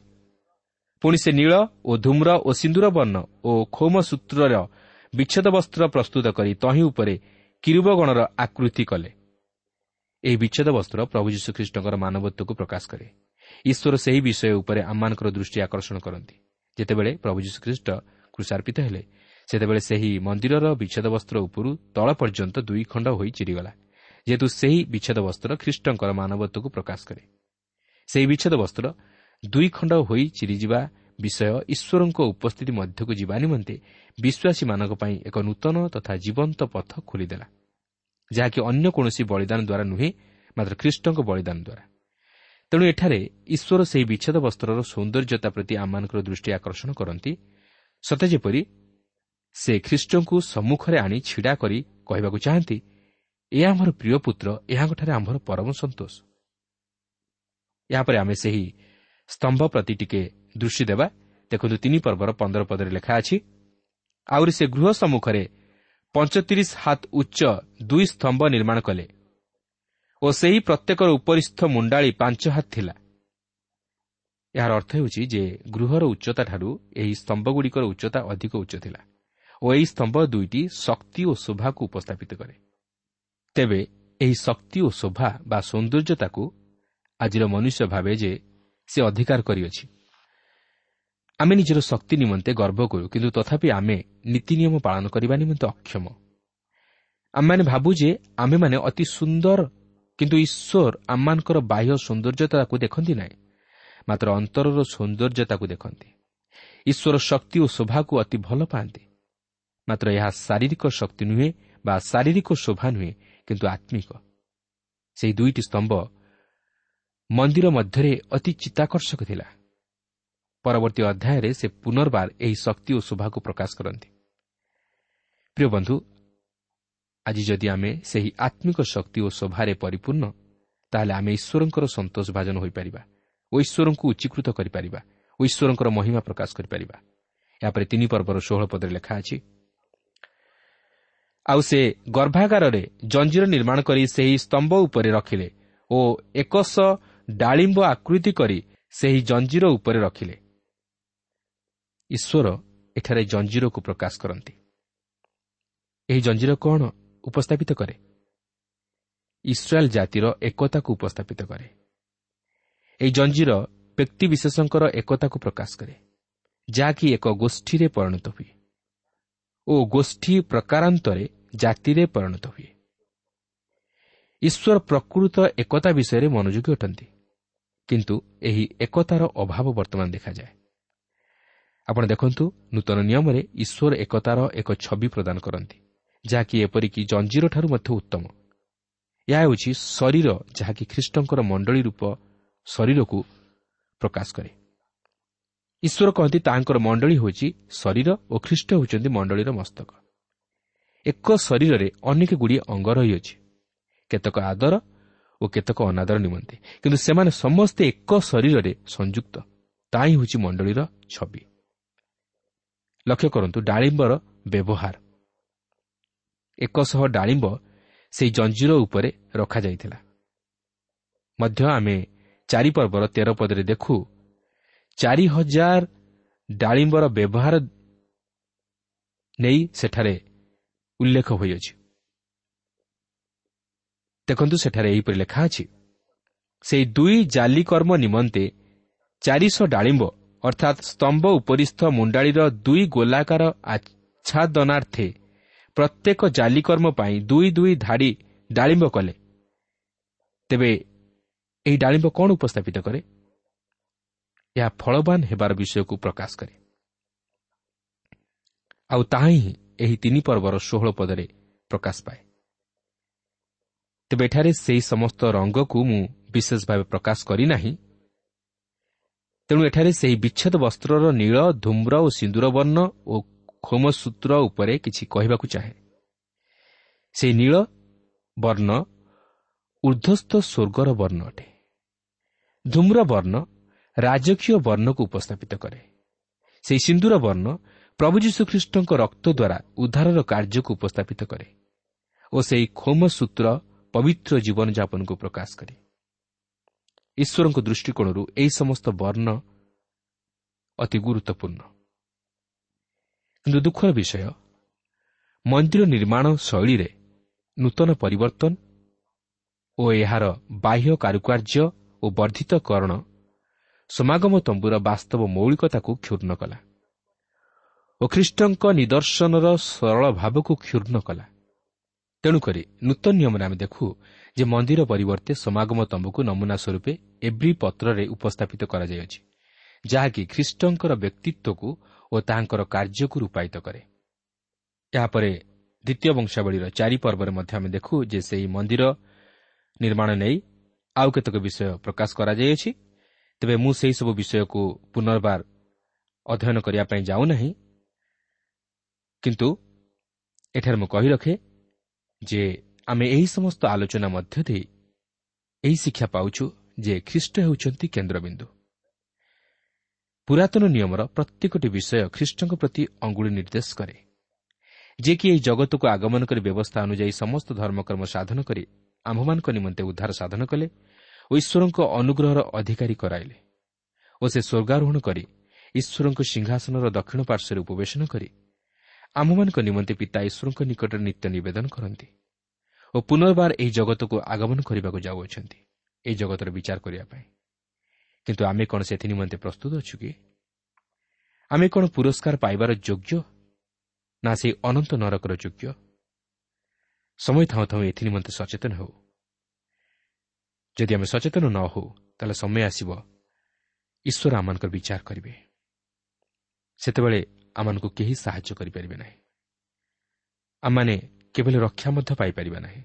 Speaker 1: ପୁଣି ସେ ନୀଳ ଓ ଧୂମ୍ର ଓ ସିନ୍ଦୁର ବର୍ଣ୍ଣ ଓ ଖୋମ ସୂତ୍ରର ବିଚ୍ଛେଦ ବସ୍ତ୍ର ପ୍ରସ୍ତୁତ କରି ତହିଁ ଉପରେ କିରୁବଗଣର ଆକୃତି କଲେ? ଏହି ବିଚ୍ଛେଦ ବସ୍ତ୍ର ପ୍ରଭୁ ଯୀଶୁଖ୍ରୀଷ୍ଟଙ୍କର ମାନବତ୍ୱକୁ ପ୍ରକାଶ କରେ। ଈଶ୍ୱର ସେହି ବିଷୟ ଉପରେ ଆମମାନଙ୍କର ଦୃଷ୍ଟି ଆକର୍ଷଣ କରନ୍ତି। ଯେତେବେଳେ ପ୍ରଭୁ ଯୀଶୁଖ୍ରୀଷ୍ଟ କୃଷାର୍ପିତ ହେଲେ ସେତେବେଳେ ସେହି ମନ୍ଦିରର ବିଚ୍ଛେଦ ବସ୍ତ୍ର ଉପରୁ ତଳ ପର୍ଯ୍ୟନ୍ତ ଦୁଇ ଖଣ୍ଡ ହୋଇ ଚିରିଗଲା ଯେହେତୁ ସେହି ବିଚ୍ଛେଦ ବସ୍ତ୍ର ଖ୍ରୀଷ୍ଟଙ୍କର ମାନବତ୍ୱକୁ ପ୍ରକାଶ କରେ। ସେହି ବିଚ୍ଛେଦ ବସ୍ତ୍ର ଦୁଇ ଖଣ୍ଡ ହୋଇ ଚିରିଯିବା ବିଷୟ ଈଶ୍ୱରଙ୍କ ଉପସ୍ଥିତି ମଧ୍ୟକୁ ଯିବା ନିମନ୍ତେ ବିଶ୍ୱାସୀମାନଙ୍କ ପାଇଁ ଏକ ନୂତନ ତଥା ଜୀବନ୍ତ ପଥ ଖୋଲିଦେଲା। ଯାହାକି ଅନ୍ୟ କୌଣସି ବଳିଦାନ ଦ୍ୱାରା ନୁହେଁ ମାତ୍ର ଖ୍ରୀଷ୍ଟଙ୍କ ବଳିଦାନ ଦ୍ୱାରା। ତେଣୁ ଏଠାରେ ଈଶ୍ୱର ସେହି ବିଚ୍ଛେଦ ବସ୍ତ୍ରର ସୌନ୍ଦର୍ଯ୍ୟତା ପ୍ରତି ଆମମାନଙ୍କର ଦୃଷ୍ଟି ଆକର୍ଷଣ କରନ୍ତି। ସତେ ଯେପରି ସେ ଖ୍ରୀଷ୍ଟଙ୍କୁ ସମ୍ମୁଖରେ ଆଣି ଛିଡ଼ା କରି କହିବାକୁ ଚାହାନ୍ତି ଏ ଆମର ପ୍ରିୟ ପୁତ୍ର ଏହାଙ୍କଠାରେ ଆମ୍ଭର ପରମ ସନ୍ତୋଷ। ଏହାପରେ ଆମେ ସେହି ସ୍ତମ୍ଭ ପ୍ରତି ଟିକେ ଦୃଷ୍ଟି ଦେବା। ଦେଖନ୍ତୁ ତିନି ପର୍ବର ପନ୍ଦର ପଦରେ ଲେଖା ଅଛି ଆହୁରି ସେ ଗୃହ ସମ୍ମୁଖରେ ପଞ୍ଚତିରିଶ ହାତ ଉଚ୍ଚ ଦୁଇ ସ୍ତମ୍ଭ ନିର୍ମାଣ କଲେ ଓ ସେହି ପ୍ରତ୍ୟେକର ଉପରିସ୍ଥ ମୁଣ୍ଡାଳି ପାଞ୍ଚ ହାତ ଥିଲା। ଏହାର ଅର୍ଥ ହେଉଛି ଯେ ଗୃହର ଉଚ୍ଚତାଠାରୁ ଏହି ସ୍ତମ୍ଭଗୁଡ଼ିକର ଉଚ୍ଚତା ଅଧିକ ଉଚ୍ଚ ଥିଲା ଓ ଏହି ସ୍ତମ୍ଭ ଦୁଇଟି ଶକ୍ତି ଓ ଶୋଭାକୁ ଉପସ୍ଥାପିତ କରେ। ତେବେ ଏହି ଶକ୍ତି ଓ ଶୋଭା ବା ସୌନ୍ଦର୍ଯ୍ୟତାକୁ ଆଜିର ମନୁଷ୍ୟ ଭାବେ ଯେ ସେ ଅଧିକାର କରିଅଛି। ଆମେ ନିଜର ଶକ୍ତି ନିମନ୍ତେ ଗର୍ବ କରୁ କିନ୍ତୁ ତଥାପି ଆମେ ନୀତି ନିୟମ ପାଳନ କରିବା ନିମନ୍ତେ ଅକ୍ଷମ ଆମେମାନେ ଭାବୁ ଯେ ଆମେମାନେ ଅତି ସୁନ୍ଦର କିନ୍ତୁ ଈଶ୍ୱର ଆମମାନଙ୍କର ବାହ୍ୟ ସୌନ୍ଦର୍ଯ୍ୟତାକୁ ଦେଖନ୍ତି ନାହିଁ ମାତ୍ର ଅନ୍ତରର ସୌନ୍ଦର୍ଯ୍ୟତାକୁ ଦେଖନ୍ତି ଈଶ୍ୱର ଶକ୍ତି ଓ ଶୋଭାକୁ ଅତି ଭଲ ପାଆନ୍ତି ମାତ୍ର ଏହା ଶାରୀରିକ ଶକ୍ତି ନୁହେଁ ବା ଶାରୀରିକ ଶୋଭା ନୁହେଁ କିନ୍ତୁ ଆତ୍ମିକ ସେହି ଦୁଇଟି ସ୍ତମ୍ଭ ମନ୍ଦିର ମଧ୍ୟରେ ଅତି ଚିତ୍ତାକର୍ଷକ ଥିଲା। ପରବର୍ତ୍ତୀ ଅଧ୍ୟାୟରେ ସେ ପୁନର୍ବାର ଏହି ଶକ୍ତି ଓ ଶୋଭାକୁ ପ୍ରକାଶ କରନ୍ତି। ପ୍ରିୟ ବନ୍ଧୁ ଆଜି ଯଦି ଆମେ ସେହି ଆତ୍ମିକ ଶକ୍ତି ଓ ଶୋଭାରେ ପରିପୂର୍ଣ୍ଣ ତାହେଲେ ଆମେ ଈଶ୍ୱରଙ୍କର ସନ୍ତୋଷ ଭାଜନ ହୋଇପାରିବା ଓ ଈଶ୍ୱରଙ୍କୁ ଉଚ୍ଚୀକୃତ କରିପାରିବା ଓ ଈଶ୍ୱରଙ୍କର ମହିମା ପ୍ରକାଶ କରିପାରିବା। ଏହାପରେ ତିନି ପର୍ବର ଷୋହଳ ପଦରେ ଲେଖା ଅଛି ଆଉ ସେ ଗର୍ଭାଗାରରେ ଜଞ୍ଜିର ନିର୍ମାଣ କରି ସେହି ସ୍ତମ୍ଭ ଉପରେ ରଖିଲେ ଓ ଏକଶହ ଡାଳିମ୍ବ ଆକୃତି କରି ସେହି ଜଞ୍ଜିର ଉପରେ ରଖିଲେ। ଈଶ୍ୱର ଏଠାରେ ଜଞ୍ଜିରକୁ ପ୍ରକାଶ କରନ୍ତି। ଏହି ଜଞ୍ଜିର କ'ଣ ଉପସ୍ଥାପିତ କରେ? ଇସ୍ରାଏଲ୍ ଜାତିର ଏକତାକୁ ଉପସ୍ଥାପିତ କରେ। ଏହି ଜଞ୍ଜିର ବ୍ୟକ୍ତିବିଶେଷଙ୍କର ଏକତାକୁ ପ୍ରକାଶ କରେ ଯାହାକି ଏକ ଗୋଷ୍ଠୀରେ ପରିଣତ ହୁଏ ଓ ଗୋଷ୍ଠୀ ପ୍ରକାରାନ୍ତରେ ଜାତିରେ ପରିଣତ ହୁଏ। ଈଶ୍ୱର ପ୍ରକୃତ ଏକତା ବିଷୟରେ ମନୋଯୋଗୀ ଅଟନ୍ତି କିନ୍ତୁ ଏହି ଏକତାର ଅଭାବ ବର୍ତ୍ତମାନ ଦେଖାଯାଏ। ଆପଣ ଦେଖନ୍ତୁ ନୂତନ ନିୟମରେ ଈଶ୍ୱର ଏକତାର ଏକ ଛବି ପ୍ରଦାନ କରନ୍ତି ଯାହାକି ଏପରିକି ଜଞ୍ଜିରଠାରୁ ମଧ୍ୟ ଉତ୍ତମ। ଏହା ହେଉଛି ଶରୀର ଯାହାକି ଖ୍ରୀଷ୍ଟଙ୍କର ମଣ୍ଡଳୀ ରୂପ ଶରୀରକୁ ପ୍ରକାଶ କରେ। ଈଶ୍ୱର କହନ୍ତି ତାହାଙ୍କର ମଣ୍ଡଳୀ ହେଉଛି ଶରୀର ଓ ଖ୍ରୀଷ୍ଟ ହେଉଛନ୍ତି ମଣ୍ଡଳୀର ମସ୍ତକ। ଏକ ଶରୀରରେ ଅନେକ ଗୁଡ଼ିଏ ଅଙ୍ଗ ରହିଅଛି କେତେକ ଆଦର ଓ କେତେକ ଅନାଦର ନିମନ୍ତେ କିନ୍ତୁ ସେମାନେ ସମସ୍ତେ ଏକ ଶରୀରରେ ସଂଯୁକ୍ତ। ତାହା ହେଉଛି ମଣ୍ଡଳୀର ଛବି। ଲକ୍ଷ୍ୟ କରନ୍ତୁ ଡାଳିମ୍ବର ବ୍ୟବହାର। ଏକଶହ ଡାଳିମ୍ବ ସେହି ଜଞ୍ଜିର ଉପରେ ରଖାଯାଇଥିଲା। ମଧ୍ୟ ଆମେ ଚାରିପର୍ବର ତେର ପଦରେ ଦେଖୁ ଚାରି ହଜାର ଡାଳିମ୍ବର ବ୍ୟବହାର ନେଇ ସେଠାରେ ଉଲ୍ଲେଖ ହୋଇଅଛି। ଦେଖନ୍ତୁ ସେଠାରେ ଏହିପରି ଲେଖା ଅଛି ସେହି ଦୁଇ ଜାଲି କର୍ମ ନିମନ୍ତେ ଚାରିଶହ ଡାଳିମ୍ବ ଅର୍ଥାତ୍ ସ୍ତମ୍ଭ ଉପରିସ୍ଥ ମୁଣ୍ଡାଳିର ଦୁଇ ଗୋଲାକାର ଆଚ୍ଛାଦନାର୍ଥେ ପ୍ରତ୍ୟେକ ଜାଲିକର୍ମ ପାଇଁ ଦୁଇ ଦୁଇ ଧାଡ଼ି ଡାଳିମ୍ବ କଲେ। ତେବେ ଏହି ଡାଳିମ୍ବ କ'ଣ ଉପସ୍ଥାପିତ କରେ? ଏହା ଫଳବାନ ହେବାର ବିଷୟକୁ ପ୍ରକାଶ କରେ। ଆଉ ତାହା ହିଁ ଏହି ତିନି ପର୍ବର ଷୋହଳ ପଦରେ ପ୍ରକାଶ ପାଏ। ତେବେ ଏଠାରେ ସେହି ସମସ୍ତ ରଙ୍ଗକୁ ମୁଁ ବିଶେଷ ଭାବେ ପ୍ରକାଶ କରିନାହିଁ ତେଣୁ ଏଠାରେ ସେହି ବିଚ୍ଛେଦ ବସ୍ତ୍ରର ନୀଳ ଧୂମ୍ର ଓ ସିନ୍ଦୁର ବର୍ଣ୍ଣ ଓ ଖୋମସୂତ୍ର ଉପରେ କିଛି କହିବାକୁ ଚାହେଁ। ସେହି ନୀଳ ବର୍ଣ୍ଣ ଉର୍ଦ୍ଧ୍ୱସ୍ଥ ସ୍ୱର୍ଗର ବର୍ଣ୍ଣ ଅଟେ। ଧୂମ୍ର ବର୍ଣ୍ଣ ରାଜକୀୟ ବର୍ଣ୍ଣକୁ ଉପସ୍ଥାପିତ କରେ। ସେହି ସିନ୍ଦୁର ବର୍ଣ୍ଣ ପ୍ରଭୁ ଯୀଶୁଖ୍ରୀଷ୍ଟଙ୍କ ରକ୍ତ ଦ୍ୱାରା ଉଦ୍ଧାରର କାର୍ଯ୍ୟକୁ ଉପସ୍ଥାପିତ କରେ ଓ ସେହି ଖୋମସୂତ୍ର ପବିତ୍ର ଜୀବନଯାପନକୁ ପ୍ରକାଶ କରେ। ଈଶ୍ୱରଙ୍କ ଦୃଷ୍ଟିକୋଣରୁ ଏହି ସମସ୍ତ ବର୍ଣ୍ଣ ଅତି ଗୁରୁତ୍ୱପୂର୍ଣ୍ଣ କିନ୍ତୁ ଦୁଃଖର ବିଷୟ ମନ୍ଦିର ନିର୍ମାଣ ଶୈଳୀରେ ନୂତନ ପରିବର୍ତ୍ତନ ଓ ଏହାର ବାହ୍ୟ କାରୁକାର୍ଯ୍ୟ ଓ ବର୍ଦ୍ଧିତକରଣ ସମାଗମ ତମ୍ବୁର ବାସ୍ତବ ମୌଳିକତାକୁ କ୍ଷୁର୍ଣ୍ଣ କଲା ଓ ଖ୍ରୀଷ୍ଟଙ୍କ ନିଦର୍ଶନର ସରଳ ଭାବକୁ କ୍ଷୁର୍ଣ୍ଣ କଲା ତେଣୁକରି ନୂତନ ନିୟମରେ ଆମେ ଦେଖୁ ଯେ ମନ୍ଦିର ପରିବର୍ତ୍ତେ ସମାଗମ ତମ୍ବୁକୁ ନମୁନା ସ୍ୱରୂପେ ଏଭ୍ରି ପତ୍ରରେ ଉପସ୍ଥାପିତ କରାଯାଇଅଛି ଯାହାକି ଖ୍ରୀଷ୍ଟଙ୍କର ବ୍ୟକ୍ତିତ୍ୱକୁ ଓ ତାହାଙ୍କର କାର୍ଯ୍ୟକୁ ରୂପାୟିତ କରେ। ଏହାପରେ ଦ୍ୱିତୀୟ ବଂଶାବଳୀର ଚାରି ପର୍ବରେ ମଧ୍ୟ ଆମେ ଦେଖୁ ଯେ ସେହି ମନ୍ଦିର ନିର୍ମାଣ ନେଇ ଆଉ କେତେକ ବିଷୟ ପ୍ରକାଶ କରାଯାଇଅଛି। ତେବେ ମୁଁ ସେହିସବୁ ବିଷୟକୁ ପୁନର୍ବାର ଅଧ୍ୟୟନ କରିବା ପାଇଁ ଯାଉନାହିଁ। କିନ୍ତୁ ଏଠାରେ ମୁଁ କହି ରଖେ ଯେ ଆମେ ଏହି ସମସ୍ତ ଆଲୋଚନା ମଧ୍ୟ ଦେଇ ଏହି ଶିକ୍ଷା ପାଉଛୁ ଯେ ଖ୍ରୀଷ୍ଟ ହେଉଛନ୍ତି କେନ୍ଦ୍ରବିନ୍ଦୁ। ପୁରାତନ ନିୟମର ପ୍ରତ୍ୟେକଟି ବିଷୟ ଖ୍ରୀଷ୍ଟଙ୍କ ପ୍ରତି ଅଙ୍ଗୁଳି ନିର୍ଦ୍ଦେଶ କରେ। ଯିଏକି ଏହି ଜଗତକୁ ଆଗମନ କରି ବ୍ୟବସ୍ଥା ଅନୁଯାୟୀ ସମସ୍ତ ଧର୍ମକର୍ମ ସାଧନ କରି ଆମ୍ଭମାନଙ୍କ ନିମନ୍ତେ ଉଦ୍ଧାର ସାଧନ କଲେ ଓ ଈଶ୍ୱରଙ୍କ ଅନୁଗ୍ରହର ଅଧିକାରୀ କରାଇଲେ ଓ ସେ ସ୍ୱର୍ଗାରୋହଣ କରି ଈଶ୍ୱରଙ୍କ ସିଂହାସନର ଦକ୍ଷିଣ ପାର୍ଶ୍ୱରେ ଉପବେଶନ କରି ଆମ୍ଭମାନଙ୍କ ନିମନ୍ତେ ପିତା ଈଶ୍ୱରଙ୍କ ନିକଟରେ ନିତ୍ୟ ନିବେଦନ କରନ୍ତି। ଓ ପୁନର୍ବାର ଏହି ଜଗତକୁ ଆଗମନ କରିବାକୁ ଯାଉଅଛନ୍ତି ଏହି ଜଗତର ବିଚାର କରିବା ପାଇଁ। କିନ୍ତୁ ଆମେ କ'ଣ ସେଥି ନିମନ୍ତେ ପ୍ରସ୍ତୁତ ଅଛୁ କି? ଆମେ କ'ଣ ପୁରସ୍କାର ପାଇବାର ଯୋଗ୍ୟ ନା ସେହି ଅନନ୍ତ ନରକର ଯୋଗ୍ୟ? ସମୟ ଥାଉ ଥାଉ ଏଥି ନିମନ୍ତେ ସଚେତନ ହେଉ। ଯଦି ଆମେ ସଚେତନ ନ ହେଉ ତାହେଲେ ସମୟ ଆସିବ ଈଶ୍ୱର ଆମମାନଙ୍କର ବିଚାର କରିବେ। ସେତେବେଳେ ଆମମାନଙ୍କୁ କେହି ସାହାଯ୍ୟ କରିପାରିବେ ନାହିଁ। ଆମମାନେ କେବଳ ରକ୍ଷା ମଧ୍ୟ ପାଇପାରିବା ନାହିଁ।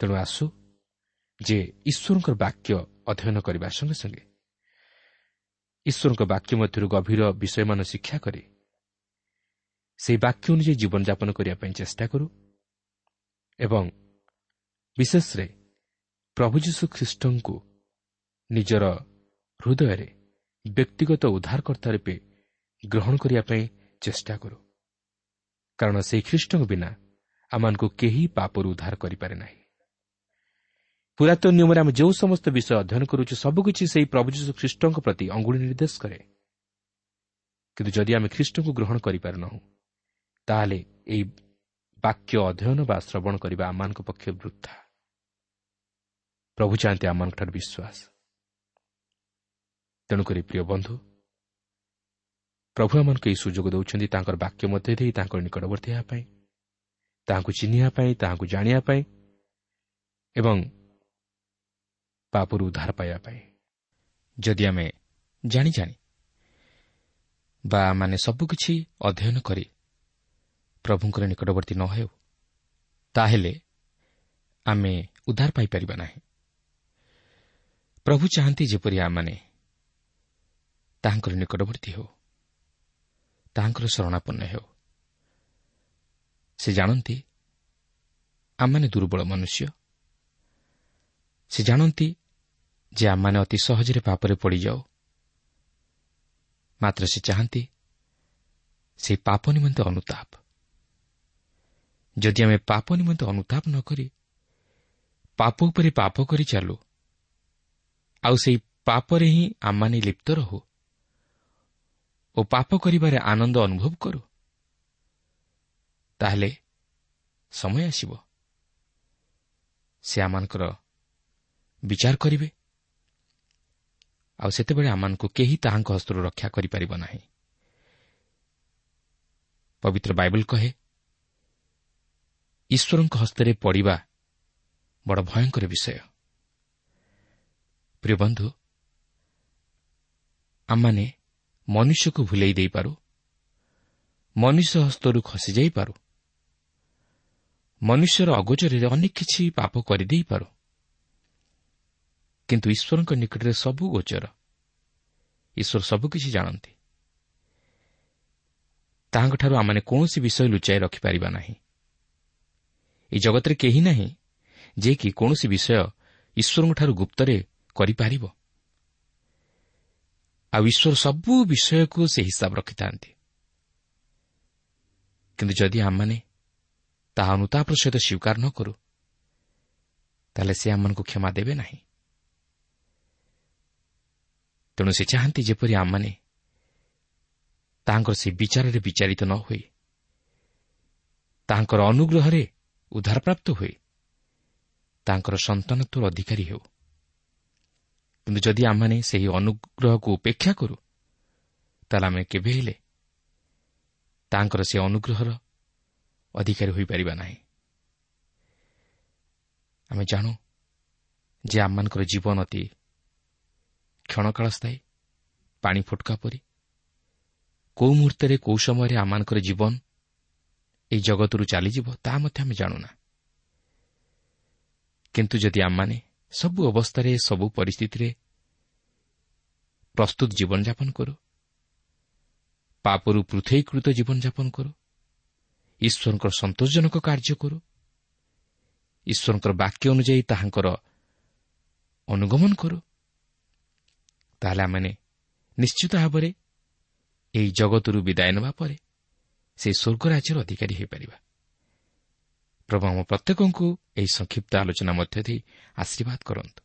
Speaker 1: ତେଣୁ ଆସୁ ଯେ ଈଶ୍ୱରଙ୍କର ବାକ୍ୟ ଅଧ୍ୟୟନ କରିବା ସଙ୍ଗେ ସଙ୍ଗେ। ଈଶ୍ୱରଙ୍କ ବାକ୍ୟ ମଧ୍ୟରୁ ଗଭୀର ବିଷୟମାନ ଶିକ୍ଷା କରି ସେହି ବାକ୍ୟ ଅନୁଯାୟୀ ଜୀବନଯାପନ କରିବା ପାଇଁ ଚେଷ୍ଟା କରୁ ଏବଂ ବିଶେଷରେ ପ୍ରଭୁ ଯୀଶୁ ଖ୍ରୀଷ୍ଟଙ୍କୁ ନିଜର ହୃଦୟରେ ବ୍ୟକ୍ତିଗତ ଉଦ୍ଧାରକର୍ତ୍ତା ରୂପେ ଗ୍ରହଣ କରିବା ପାଇଁ ଚେଷ୍ଟା କରୁ। କାରଣ ସେହି ଖ୍ରୀଷ୍ଟଙ୍କ ବିନା ଆମମାନଙ୍କୁ କେହି ପାପରୁ ଉଦ୍ଧାର କରିପାରେ ନାହିଁ। ପୁରାତନ ନିୟମରେ ଆମେ ଯେଉଁ ସମସ୍ତ ବିଷୟ ଅଧ୍ୟୟନ କରୁଛୁ ସବୁକିଛି ସେହି ପ୍ରଭୁ ଯୀଶୁ ଖ୍ରୀଷ୍ଟଙ୍କ ପ୍ରତି ଅଙ୍ଗୁଳି ନିର୍ଦ୍ଦେଶ କରେ। କିନ୍ତୁ ଯଦି ଆମେ ଖ୍ରୀଷ୍ଟଙ୍କୁ ଗ୍ରହଣ କରିପାରୁନାହୁଁ ତାହେଲେ ଏହି ବାକ୍ୟ ଅଧ୍ୟୟନ ବା ଶ୍ରବଣ କରିବା ଆମମାନଙ୍କ ପକ୍ଷେ ବୃଦ୍ଧା ପ୍ରଭୁ ଚାହାନ୍ତି ଆମମାନଙ୍କଠାରୁ ବିଶ୍ୱାସ। ତେଣୁକରି ପ୍ରିୟ ବନ୍ଧୁ ପ୍ରଭୁ ଆମମାନଙ୍କୁ ଏହି ସୁଯୋଗ ଦେଉଛନ୍ତି ତାଙ୍କର ବାକ୍ୟ ମଧ୍ୟ ଦେଇ ତାଙ୍କର ନିକଟବର୍ତ୍ତୀ ହେବା ପାଇଁ। ତାହାଙ୍କୁ ଚିହ୍ନିବା ପାଇଁ ତାହାଙ୍କୁ ଜାଣିବା ପାଇଁ ଏବଂ ପାପରୁ ଉଦ୍ଧାର ପାଇବା ପାଇଁ।
Speaker 2: ଯଦି ଆମେ ଜାଣି ଜାଣି ବା ମାନେ ସବୁକିଛି ଅଧ୍ୟୟନ କରି ପ୍ରଭୁଙ୍କର ନିକଟବର୍ତ୍ତୀ ନ ହେଉ ତାହେଲେ ଆମେ ଉଦ୍ଧାର ପାଇପାରିବା ନାହିଁ। ପ୍ରଭୁ ଚାହାନ୍ତି ଯେପରି ଆମମାନେ ତାହାଙ୍କର ନିକଟବର୍ତ୍ତୀ ହେଉ ତାହାଙ୍କର ଶରଣାପନ୍ନ ହେଉ। ସେ ଜାଣନ୍ତି ଆମମାନେ ଦୁର୍ବଳ ମନୁଷ୍ୟ। ସେ ଜାଣନ୍ତି ଯେ ଆମମାନେ ଅତି ସହଜରେ ପାପରେ ପଡ଼ିଯାଉ। ମାତ୍ର ସେ ଚାହାନ୍ତି ସେହି ପାପ ନିମନ୍ତେ ଅନୁତାପ। ଯଦି ଆମେ ପାପ ନିମନ୍ତେ ଅନୁତାପ ନ କରି ପାପ ଉପରେ ପାପ କରି ଚାଲୁ ଆଉ ସେହି ପାପରେ ହିଁ ଆମମାନେ ଲିପ୍ତ ରହୁ
Speaker 1: ଓ ପାପ କରିବାରେ ଆନନ୍ଦ ଅନୁଭବ କରୁ ତାହେଲେ ସମୟ ଆସିବ। ସେ ଆମମାନଙ୍କର ବିଚାର କରିବେ। ଆଉ ସେତେବେଳେ ଆମମାନଙ୍କୁ କେହି ତାହାଙ୍କ ହସ୍ତରୁ ରକ୍ଷା କରିପାରିବ ନାହିଁ। ପବିତ୍ର ବାଇବଲ କହେ ଈଶ୍ୱରଙ୍କ ହସ୍ତରେ ପଡ଼ିବା ବଡ଼ ଭୟଙ୍କର ବିଷୟ। ପ୍ରିୟ ବନ୍ଧୁ ଆମମାନେ ମନୁଷ୍ୟକୁ ଭୁଲେଇ ଦେଇପାରୁ ମନୁଷ୍ୟ ହସ୍ତରୁ ଖସିଯାଇପାରୁ ମନୁଷ୍ୟର ଅଗୋଚରରେ ଅନେକ କିଛି ପାପ କରିଦେଇପାରୁ। କିନ୍ତୁ ଈଶ୍ୱରଙ୍କ ନିକଟରେ ସବୁ ଗୋଚର। ଈଶ୍ୱର ସବୁକିଛି ଜାଣନ୍ତି। ତାହାଙ୍କଠାରୁ ଆମମାନେ କୌଣସି ବିଷୟ ଲୁଚାଇ ରଖିପାରିବା ନାହିଁ। ଏହି ଜଗତରେ କେହି ନାହିଁ ଯିଏକି କୌଣସି ବିଷୟ ଈଶ୍ୱରଙ୍କଠାରୁ ଗୁପ୍ତରେ କରିପାରିବ। ଆଉ ଈଶ୍ୱର ସବୁ ବିଷୟକୁ ସେ ହିସାବ ରଖିଥାନ୍ତି। କିନ୍ତୁ ଯଦି ଆମମାନେ ତାହା ଅନୁତାପର ସହିତ ସ୍ୱୀକାର ନ କରୁ। ତାହେଲେ ସେ ଆମମାନଙ୍କୁ କ୍ଷମା ଦେବେ ନାହିଁ। ତେଣୁ ସେ ଚାହାନ୍ତି ଯେପରି ଆମମାନେ ତାହାଙ୍କର ସେ ବିଚାରରେ ବିଚାରିତ ନ ହୋଇ ତାହାଙ୍କର ଅନୁଗ୍ରହରେ ଉଦ୍ଧାରପ୍ରାପ୍ତ ହୋଇ ତାଙ୍କର ସନ୍ତାନତ୍ୱର ଅଧିକାରୀ ହେଉ। କିନ୍ତୁ ଯଦି ଆମମାନେ ସେହି ଅନୁଗ୍ରହକୁ ଉପେକ୍ଷା କରୁ ତାହେଲେ ଆମେ କେବେ ହେଲେ ତାଙ୍କର ସେ ଅନୁଗ୍ରହର ଅଧିକାରୀ ହୋଇପାରିବା ନାହିଁ ଆମେ ଜାଣୁ ଯେ ଆମମାନଙ୍କର ଜୀବନ ଅତି କ୍ଷଣକାଳ ସ୍ଥାୟୀ ପାଣି ଫୁଟକା ପରି। କେଉଁ ମୁହୂର୍ତ୍ତରେ କେଉଁ ସମୟରେ ଆମମାନଙ୍କର ଜୀବନ ଏହି ଜଗତରୁ ଚାଲିଯିବ ତାହା ମଧ୍ୟ ଆମେ ଜାଣୁନା। କିନ୍ତୁ ଯଦି ଆମମାନେ ସବୁ ଅବସ୍ଥାରେ ସବୁ ପରିସ୍ଥିତିରେ ପ୍ରସ୍ତୁତ ଜୀବନଯାପନ କରୁ ପାପରୁ ପୃଥକୀକୃତ ଜୀବନଯାପନ କରୁ ଈଶ୍ୱରଙ୍କର ସନ୍ତୋଷଜନକ କାର୍ଯ୍ୟ କରୁ। ଈଶ୍ୱରଙ୍କର ବାକ୍ୟ ଅନୁଯାୟୀ ତାହାଙ୍କର ଅନୁଗମନ କରୁ। ତାହେଲେ ଆମମାନେ ନିଶ୍ଚିତ ଭାବରେ ଏହି ଜଗତରୁ ବିଦାୟ ନେବା ପରେ ସେହି ସ୍ୱର୍ଗରାଜ୍ୟର ଅଧିକାରୀ ହୋଇପାରିବା। ପ୍ରଭୁ ଆମ ପ୍ରତ୍ୟେକଙ୍କୁ ଏହି ସଂକ୍ଷିପ୍ତ ଆଲୋଚନା ମଧ୍ୟ ଦେଇ ଆଶୀର୍ବାଦ କରନ୍ତୁ।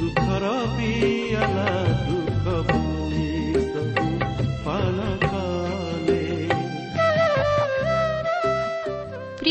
Speaker 3: ଦୁଃଖର ପିଆଲା ଦୁଃଖ